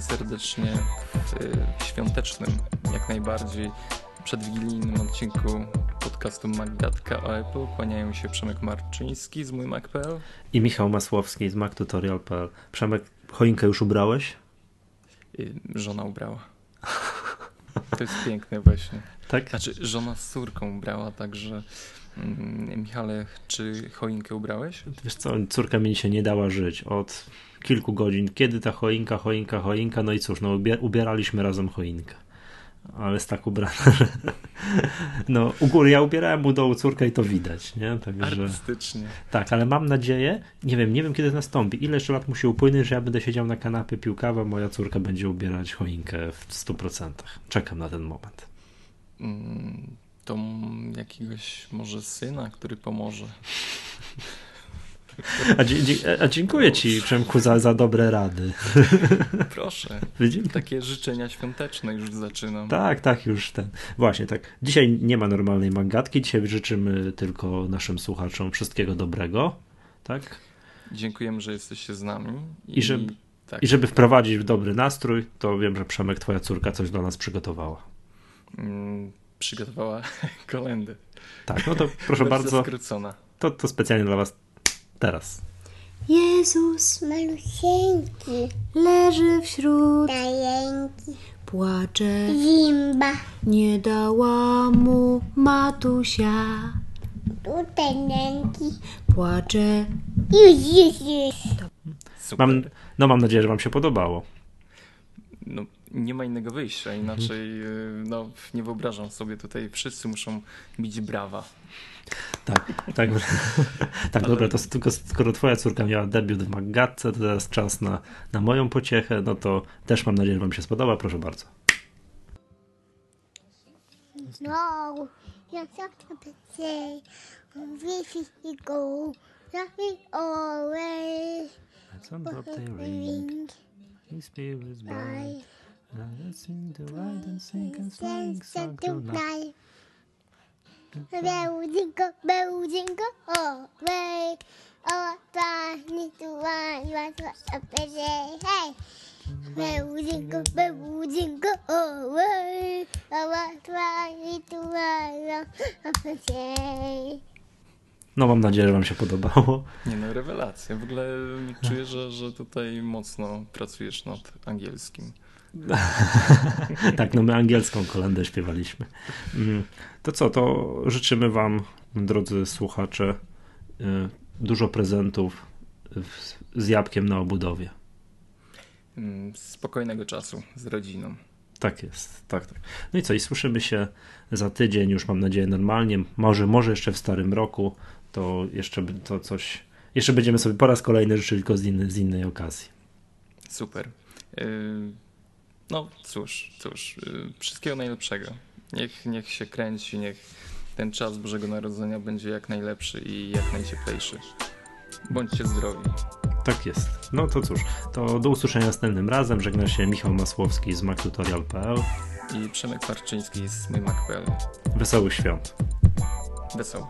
serdecznie w świątecznym, jak najbardziej przedwigilijnym odcinku podcastu Maggatka o Apple. Kłaniają się Przemek Marczyński z mój Mac.pl i Michał Masłowski z MacTutorial.pl. Przemek, choinkę już ubrałeś? Y, żona ubrała. To jest piękne właśnie. Tak? Znaczy, żona z córką ubrała, także mm, Michale, czy choinkę ubrałeś? Wiesz co, córka mi się nie dała żyć od kilku godzin. Kiedy ta choinka, choinka, choinka, no i cóż, no ubieraliśmy razem choinkę. Ale jest tak ubrana, że no u góry ja ubierałem mu dołu córkę i to widać, nie? Także, Artystycznie. Tak, ale mam nadzieję, nie wiem, nie wiem kiedy to nastąpi, ile jeszcze lat musi upłynąć, że ja będę siedział na kanapie, pił kawę, moja córka będzie ubierać choinkę w 100%. Czekam na ten moment. Mm, to jakiegoś może syna, który pomoże. A, a, dziękuję Ci, Przemku, za, za dobre rady. Proszę. Takie życzenia świąteczne już zaczynam. Tak, tak, już ten. Właśnie, tak. Dzisiaj nie ma normalnej mangatki. Dzisiaj życzymy tylko naszym słuchaczom wszystkiego dobrego. Tak? Dziękujemy, że jesteście z nami. I, I żeby, tak. I żeby wprowadzić w dobry nastrój, to wiem, że Przemek, twoja córka coś dla nas przygotowała. Mm, przygotowała kolendy. Tak, no to proszę bardzo. Skrócona. To, to specjalnie dla was Teraz. Jezus malusieńki leży wśród tajemki. Płacze zimba. Nie dała mu matusia. Tutaj ręki. Płacze. Już, już, już. Mam, no mam nadzieję, że wam się podobało. No, nie ma innego wyjścia, inaczej y, no, nie wyobrażam sobie tutaj, wszyscy muszą bić brawa. Tak, tak. tak, Ale... dobra, to tylko skoro twoja córka miała debiut w Magatce, to teraz czas na, na moją pociechę, no to też mam nadzieję, że wam się spodoba, proszę bardzo. No, ja we go, away. Some drop their ring, his spirit's bright. Sing the ride and sing and song tonight. Oh, to. Oh, to a day. No mam nadzieję, że wam się podobało. Nie no, rewelacja. W ogóle czuję, że, że tutaj mocno pracujesz nad angielskim. tak, no my angielską kolendę śpiewaliśmy. Mm, to co, to życzymy Wam, drodzy słuchacze, y, dużo prezentów z jabłkiem na obudowie. Mm, spokojnego czasu z rodziną. Tak jest, tak, tak. No i co, i słyszymy się za tydzień, już mam nadzieję normalnie, może, może jeszcze w starym roku, to jeszcze to coś, jeszcze będziemy sobie po raz kolejny życzyli tylko z, inny, z innej okazji. Super. Y, no cóż, cóż, y, wszystkiego najlepszego. Niech, niech się kręci, niech ten czas Bożego Narodzenia będzie jak najlepszy i jak najcieplejszy. Bądźcie zdrowi. Tak jest. No to cóż, to do usłyszenia następnym razem. Żegna się Michał Masłowski z MacTutorial.pl i Przemek Marczyński z mymac.pl. Wesołych świąt. Wesołych.